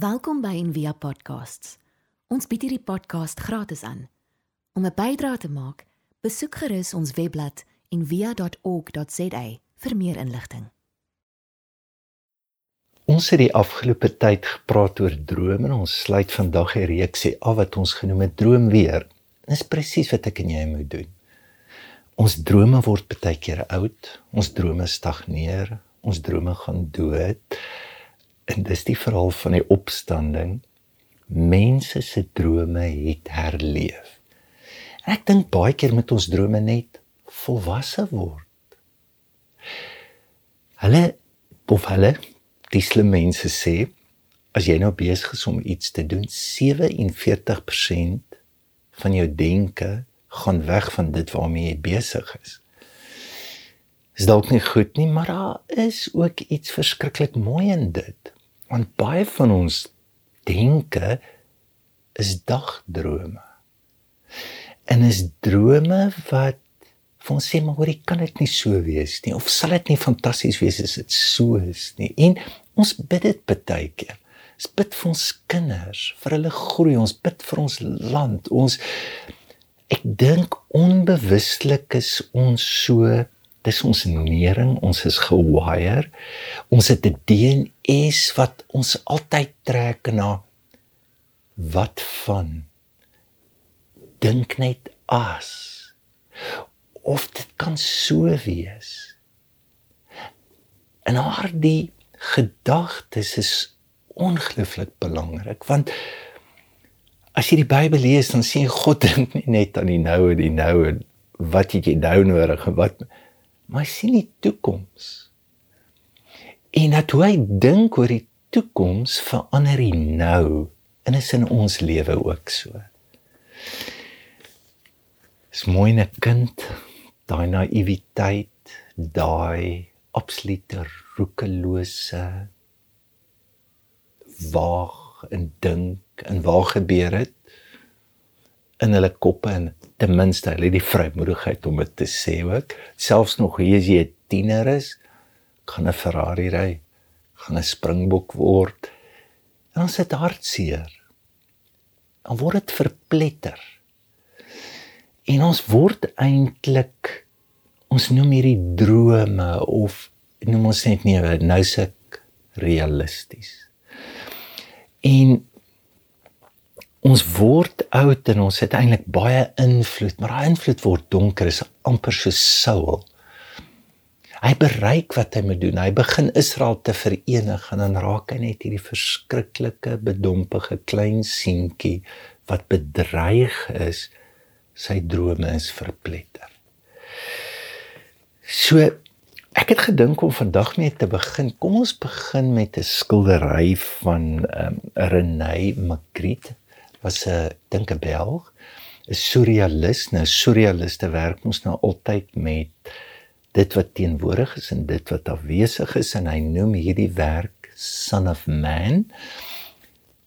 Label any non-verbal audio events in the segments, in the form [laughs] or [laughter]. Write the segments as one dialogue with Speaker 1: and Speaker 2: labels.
Speaker 1: Welkom by Envia Podcasts. Ons bied hierdie podcast gratis aan. Om 'n bydrae te maak, besoek gerus ons webblad en via.org.za vir meer inligting.
Speaker 2: Ons het die afgelope tyd gepraat oor drome en ons sluit vandag 'n reeksie af wat ons genoem het Droom weer. Dis presies wat ek en jy moet doen. Ons drome word baie keer oud, ons drome stagneer, ons drome gaan dood. En dis die verhaal van die opstanding. Mense se drome het herleef. En ek dink baie keer met ons drome net volwasse word. Hulle of hulle die slim mense sê as jy nou besig is om iets te doen, 47% van jou denke gaan weg van dit waarmee jy besig is. Is dalk nie goed nie, maar daar is ook iets verskriklik mooi in dit. Want baie van ons denke is dagdrome. En is drome wat vir ons sê maar hoor, kan dit nie so wees nie of sal dit nie fantasties wees as dit so is nie. En ons bid dit baie keer. Ons bid vir ons kinders, vir hulle groei, ons bid vir ons land. Ons ek dink onbewustelik is ons so dis ons nering, ons is gewire. Ons het 'n DNS wat ons altyd trek na wat van dink net as of dit kan so wees. En haar die gedagtes is ongelooflik belangrik want as jy die Bybel lees dan sien God [laughs] dink nie net aan die nou en die nou en wat jy nou nodig en wat maar hy sien die toekoms. En dat hoe hy dink oor die toekoms verander hy nou en is in ons lewe ook so. Is mooi 'n kind daai naïwiteit, daai absolute roekelose waag en dink en waar gebeur dit in hulle koppe en ten minste hulle het die vrymoedigheid om dit te sê ook. Selfs nog as jy 'n tiener is gaan 'n Ferrari ry gaan 'n springbok word en ons het hartseer. Dan word dit verpletter. En ons word eintlik ons noem hierdie drome of noem ons net nie nou se realisties en ons word oud en ons het eintlik baie invloed, maar daai invloed word donker, is amper so Saul. Hy bereik wat hy moet doen. Hy begin Israel te verenig en dan raak hy net hierdie verskriklike bedompige klein seentjie wat bedreig is, sy drome is verpletter. So ek het gedink om vandag mee te begin. Kom ons begin met 'n skildery van ehm um, René Magritte was 'n dink 'n Belg, 'n surrealist. Nou surrealiste werk ons nou altyd met dit wat teenwoordig is en dit wat afwesig is en hy noem hierdie werk Son of Man.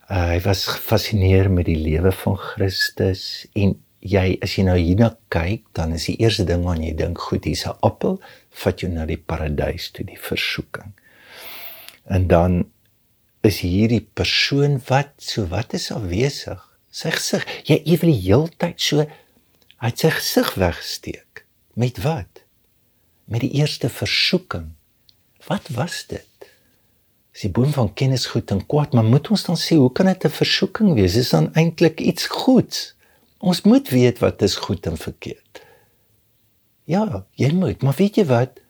Speaker 2: Uh, hy was gefassineer met die lewe van Christus en jy as jy nou hierna kyk, dan is die eerste ding wat jy dink, goed, hier's 'n appel, vat jou na die paradys toe, die versoeking. En dan is hierdie persoon wat so wat is afwesig? Sy gesig jy ewe die heeltyd so hy het sy gesig wegsteek. Met wat? Met die eerste versoeking. Wat was dit? Is die boom van kennis goed en kwaad maar moet ons dan sê hoe kan dit 'n versoeking wees? Is dan eintlik iets goeds? Ons moet weet wat is goed en verkeerd. Ja jy moet maar weet jy wat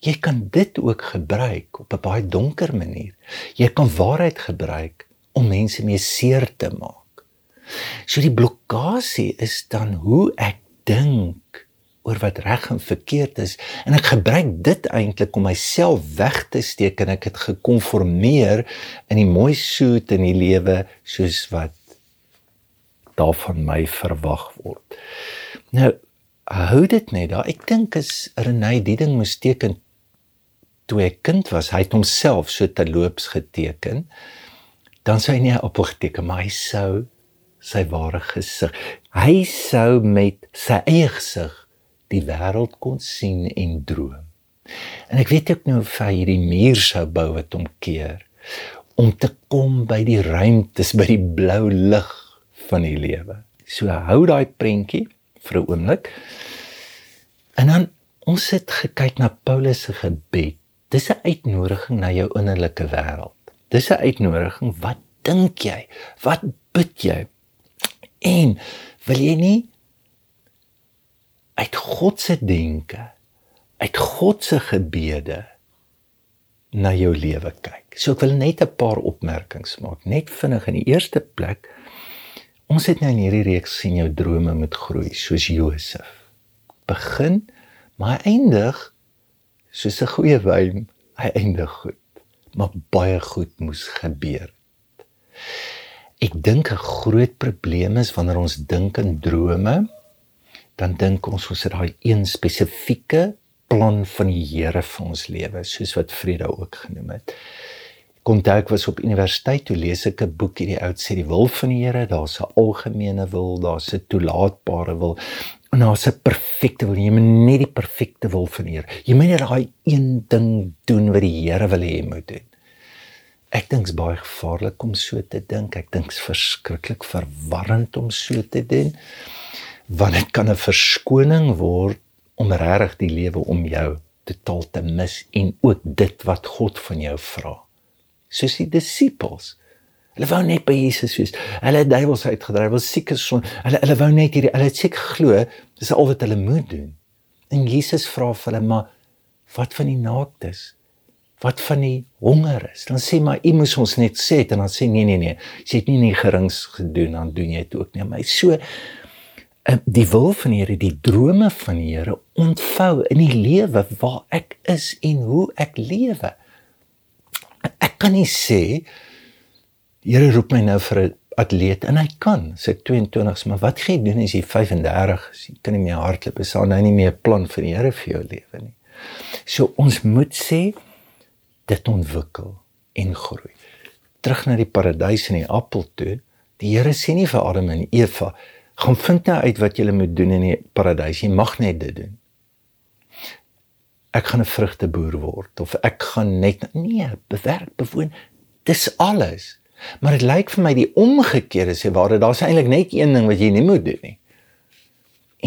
Speaker 2: Jy kan dit ook gebruik op 'n baie donker manier. Jy kan waarheid gebruik om mense mee seer te maak. So die blokkade is dan hoe ek dink oor wat reg en verkeerd is en ek gebruik dit eintlik om myself weg te steek en ek het gekonformeer in die mooi soet in die lewe soos wat daarvan my verwag word. Nou hou dit net daar. Ek dink as Renay die ding moes teken toe hy kind was, hy het homself so terloops geteken. Dan sou hy nie op geteken, maar hy sou sy ware gesig. Hy sou met sy eie gesig die wêreld kon sien en droom. En ek weet ook nou of hy hierdie muur sou bou wat hom keer om te kom by die ruimtes, by die blou lig van die lewe. So hou daai prentjie vir 'n oomblik. En dan ons het gekyk na Paulus se gebed. Dis 'n uitnodiging na jou innerlike wêreld. Dis 'n uitnodiging. Wat dink jy? Wat bid jy? En wil jy nie uit God se denke, uit God se gebede na jou lewe kyk. So ek wil net 'n paar opmerkings maak, net vinnig in die eerste plek. Ons het nou in hierdie reeks sien jou drome moet groei soos Josef. Begin, maar eindig soos 'n goeie wyn, hy eindig goed. Maar baie goed moes gebeur. Ek dink 'n groot probleem is wanneer ons dink in drome, dan dink ons ons het daai een spesifieke plan van die Here vir ons lewe, soos wat Frida ook genoem het. Onthou ek was op universiteit toe lees ek 'n boek hierdie oud sê die wil van die Here, daar's 'n algemene wil, daar's 'n toelaatbare wil en daar's 'n perfekte wil. Jy moet net die perfekte wil van die Here. Jy moet net daai een ding doen wat die Here wil hê jy moet doen. Ek dink dit is baie gevaarlik om so te dink. Ek dink dit is verskriklik verwarrend om so te doen want dit kan 'n verskoning word om regtig die lewe om jou totaal te mis en ook dit wat God van jou vra. Soos die disippels. Hulle wou net by Jesus wees. Hulle het duiwels uitgedryf, hulle siekes son. Hulle hulle wou net hierdie hulle het seker glo dis al wat hulle moet doen. En Jesus vra vir hulle maar wat van die naaktes? Wat van die honger is? Dan sê maar u moes ons net sê en dan sê nee nee nee. Jy het nie nie gerings gedoen dan doen jy dit ook nie. Maar so Eh, die wil van die Here, die drome van die Here ontvou in die lewe waar ek is en hoe ek lewe. Ek kan nie sê die Here roep my nou vir 'n atleet en hy kan, sê 22s, maar wat gaan jy doen as jy 35 is? Jy kan nie meer hardloop, is daar nou nie meer 'n plan vir die Here vir jou lewe nie. So ons moet sê dit ontwikkel en groei. Terug na die paradys en die appel toe. Die Here sê nie vir Adam en Eva gaan vind nou uit wat jy moet doen in die paradys. Jy mag net dit doen. Ek gaan 'n vrugteboer word of ek gaan net nee, bewerk, bewoon. Dis alles. Maar dit lyk vir my die omgekeerde sê waar dit daar's eintlik net een ding wat jy nie moet doen nie.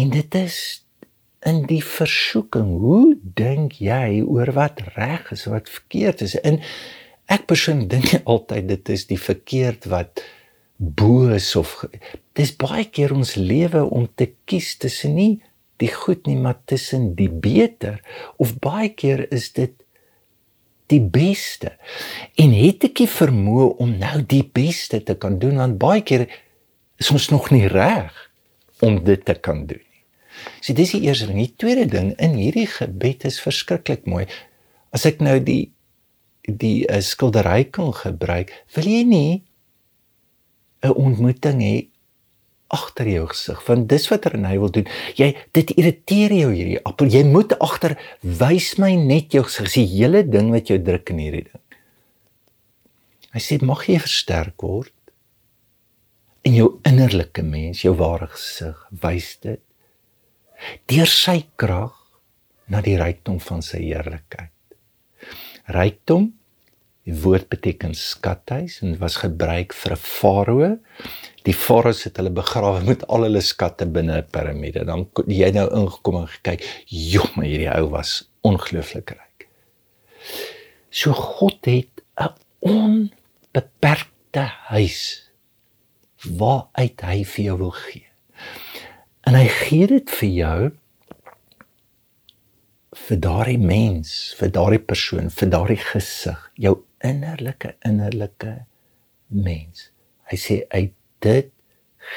Speaker 2: En dit is in die versoeking. Hoe dink jy oor wat reg is, wat verkeerd is? En ek persoonlik dink [laughs] altyd dit is die verkeerd wat boos of dis baie keer ons lewe om te kies tussen nie die goed nie maar tussen die beter of baie keer is dit die beste en het ek die vermoë om nou die beste te kan doen want baie keer is ons nog nie reg om dit te kan doen nie. So dis die eerste ding. Die tweede ding in hierdie gebed is verskriklik mooi. As ek nou die die uh, skildery kan gebruik, wil jy nie 'n ontmoeting hê agter jou gesig want dis wat Renay wil doen. Jy dit irriteer jou hierdie appel. Jy moet agter wys my net jou gesig. Die hele ding wat jou druk in hierdie ding. Hy sê mag jy versterk word? In jou innerlike mens jou ware gesig wys dit deur sy krag na die rykdom van sy heerlikheid. Rykdom Die woord beteken skathuis en was gebruik vir 'n farao. Die farao's het hulle begrawe met al hulle skatte binne 'n piramide. Dan jy nou ingekom en gekyk, "Joh, maar hierdie ou was ongelooflik ryk." So God het 'n onbeperkte huis waaruit hy vir jou wil gee. En hy gee dit vir jou vir daardie mens, vir daardie persoon, vir daardie gesig, jou innerlike innerlike mens. Hy sê uit dit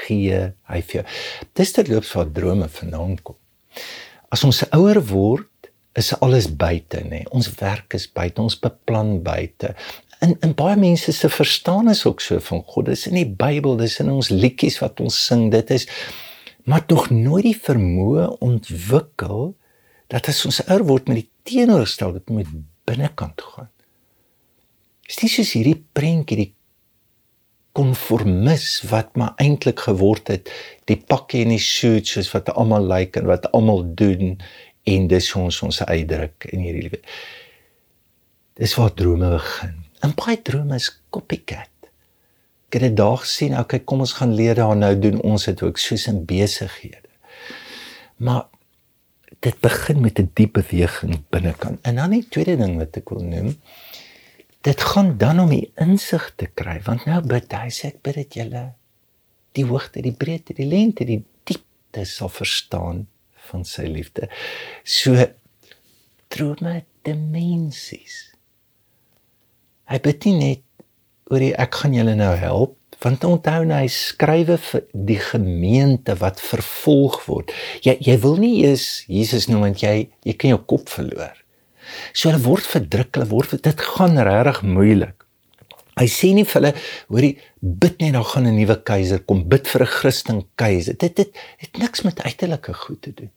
Speaker 2: gee hy vir jou. Dis loop vir drome vanaand kom. As ons ouer word, is alles buite nê. Ons werk is buite, ons beplan buite. En en baie mense se verstaan is ook so van God. Dis in die Bybel, dis in ons liedjies wat ons sing. Dit is maar tog nooit die vermoë ontwikkel dat as ons ouer word met die teenoorgestelde met binnekant gaan. Dis nie soos hierdie prentjie die konformis wat maar eintlik geword het die pakkie en die suits soos wat almal lyk like en wat almal doen en dis ons ons uitdruk in hierdie lewe. Dis waar drome begin. En baie drome is copycat. Ek het dit daag sien, okay, kom ons gaan leer daar nou doen ons dit ook soos in besighede. Maar dit begin met 'n diep beweging binnekant. En dan die tweede ding wat ek wil noem, dit gaan dan om die insig te kry, want nou bid hy sê ek bid dit julle die hoogte, die breedte, die lengte, die diepte sal verstaan van sy liefde. So drome dimensies. Hy bid nie net oor die ek gaan julle nou help want onthou nou hy skrywe vir die gemeente wat vervolg word. Jy jy wil nie eers Jesus noem want jy jy kan jou kop verloor. So hulle word verdruk, hulle word dit gaan regtig moeilik. Hy sê nie vir hulle hoorie bid net daar gaan 'n nuwe keiser kom, bid vir 'n Christen keiser. Dit dit het niks met uiterlike goed te doen.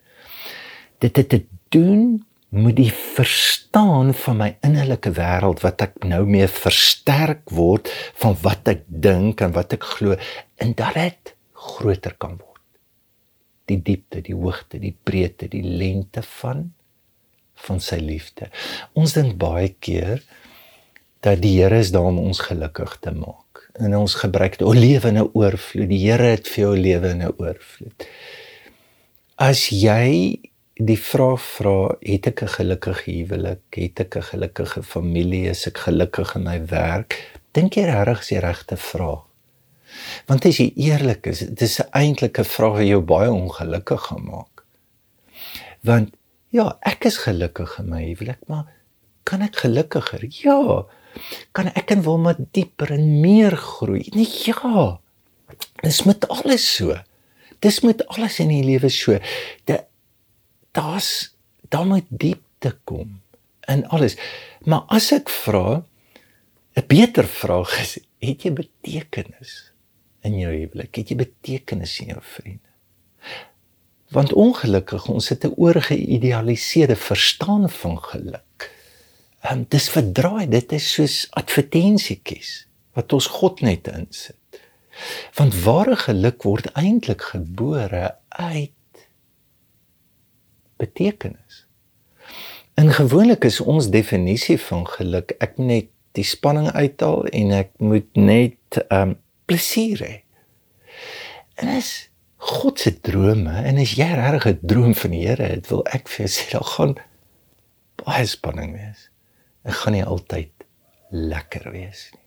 Speaker 2: Dit het te doen moet die verstaan van my innerlike wêreld wat ek nou mee versterk word van wat ek dink en wat ek glo en dat dit groter kan word. Die diepte, die hoogte, die breedte, die lengte van van sy liefde. Ons dink baie keer dat die Here is daar om ons gelukkig te maak. En ons gebruik dit o lewe in 'n oorvloed. Die Here het vir jou lewe in 'n oorvloed. As jy die vraag vra, het ek 'n gelukkige huwelik? Het ek 'n gelukkige familie? Is ek gelukkig in my werk? Dink jy regtig die regte vraag? Want as jy eerlik is, dit is eintlik 'n vraag wat jou baie ongelukkig gaan maak. Want ja, ek is gelukkig in my huwelik, maar kan ek gelukkiger? Ja. Kan ek en wil maar dieper en meer groei? Nee, ja. Dis met alles so. Dis met alles in die lewe so. Dat daar's daar moet diepte kom in alles. Maar as ek vra 'n beter vraag is, het jy betekenis in jou huwelik? Het jy betekenis in jou vriende? Want ongelukkig ons het 'n oorgeïdealiseerde verstaan van geluk. Ehm um, dis verdraai, dit is soos advertensietjies wat ons God net insit. Want ware geluk word eintlik gebore uit betekenis. In gewoonlik is ons definisie van geluk ek moet net die spanning uithaal en ek moet net ehm um, plesier hê. En as God se drome en as jy regtig 'n droom van die Here het, wil ek vir jou sê daar gaan baie spanning wees. Dit gaan nie altyd lekker wees nie.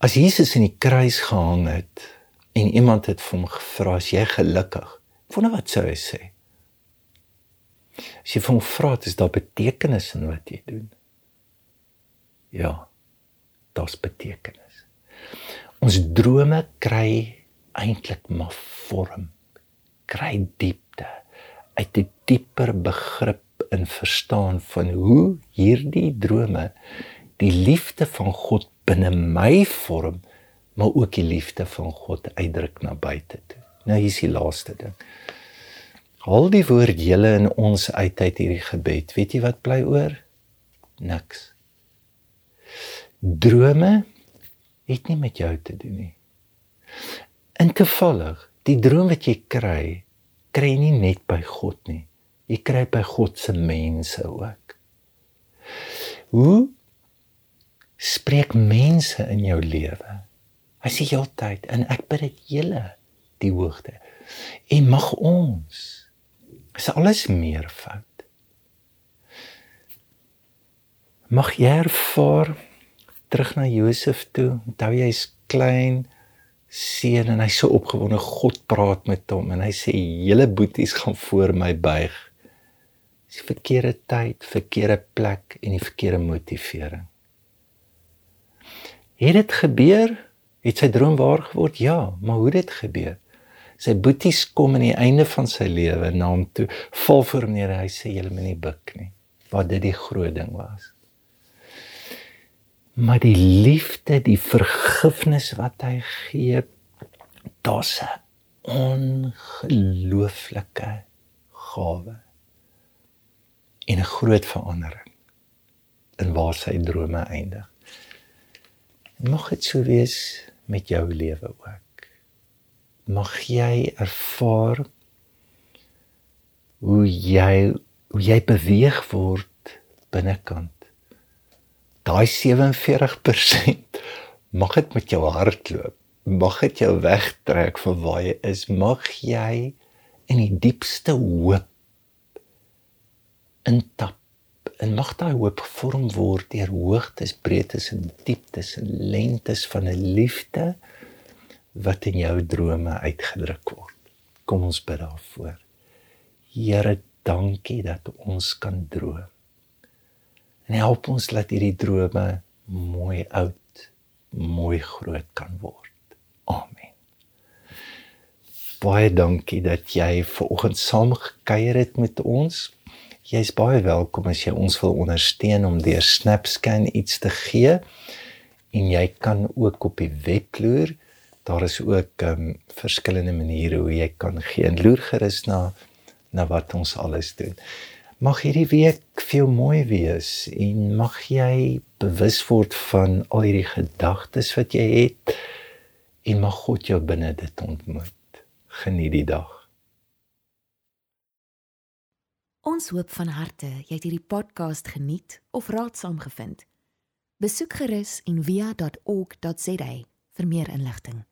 Speaker 2: As Jesus in die kruis gehang het en iemand het vir hom gevra as jy gelukkig, wonder wat sou hy sê? As jy van vra, is daar betekenis in wat jy doen? Ja. Daar's betekenis. Ons drome kry eintlik maar vorm. Kry diepte uit 'n die dieper begrip en verstaan van hoe hierdie drome die liefde van God binne my vorm, maar ook die liefde van God uitdruk na buite toe. Nou hier is die laaste ding. Haal die woord julle in ons uit uit hierdie gebed. Weet jy wat bly oor? Niks. Drome het nie met jou te doen nie. En toevallig, die droom wat jy kry, kry jy nie net by God nie. Jy kry by God se mense ook. Hoe spreek mense in jou lewe? Hy sê heeltyd en ek bid dit julle die hoogte. En mag ons is alles meer fout. Mag jy ervaar terug na Josef toe. Onthou jy is klein seun en hy so opgewonde God praat met hom en hy sê hele boeties gaan voor my buig. Dis verkeerde tyd, verkeerde plek en die verkeerde motivering. Het dit gebeur? Het sy droom waar geword? Ja, maar hoe dit gebeur? sy boeties kom aan die einde van sy lewe na hom toe vol voor hom neer hy sê julle moet nie buig nie wat dit die groot ding was maar die liefde die vergifnis wat hy gee daar's 'n ongelooflike gawe en 'n groot verandering in waar sy drome eindig. Mag dit so wees met jou lewe ook. Mag jy ervaar hoe jy hoe jy beweeg word binnekant daai 47% mag dit met jou hardloop. Mag dit jou wegtrek van waar jy is. Mag jy in die diepste hoop intap en mag daai hoop gevorm word deur hoogtes, breedtes en dieptes en lengtes van 'n liefde wat in jou drome uitgedruk word. Kom ons bid daarvoor. Here, dankie dat ons kan droom. En help ons dat hierdie drome mooi oud, mooi groot kan word. Amen. Baie dankie dat jy ver oggend saam gekuier het met ons. Jy's baie welkom as jy ons wil ondersteun om deur SnapScan iets te gee. En jy kan ook op die web loer. Daar is ook um verskillende maniere hoe jy kan gee. En loer gerus na na wat ons alles doen. Mag hierdie week vir jou mooi wees en mag jy bewus word van al hierdie gedagtes wat jy het en mag God jou binne dit ontmoet. Geniet die dag.
Speaker 1: Ons hoop van harte jy het hierdie podcast geniet of raadsaam gevind. Besoek gerus en via.ok.za vir meer inligting.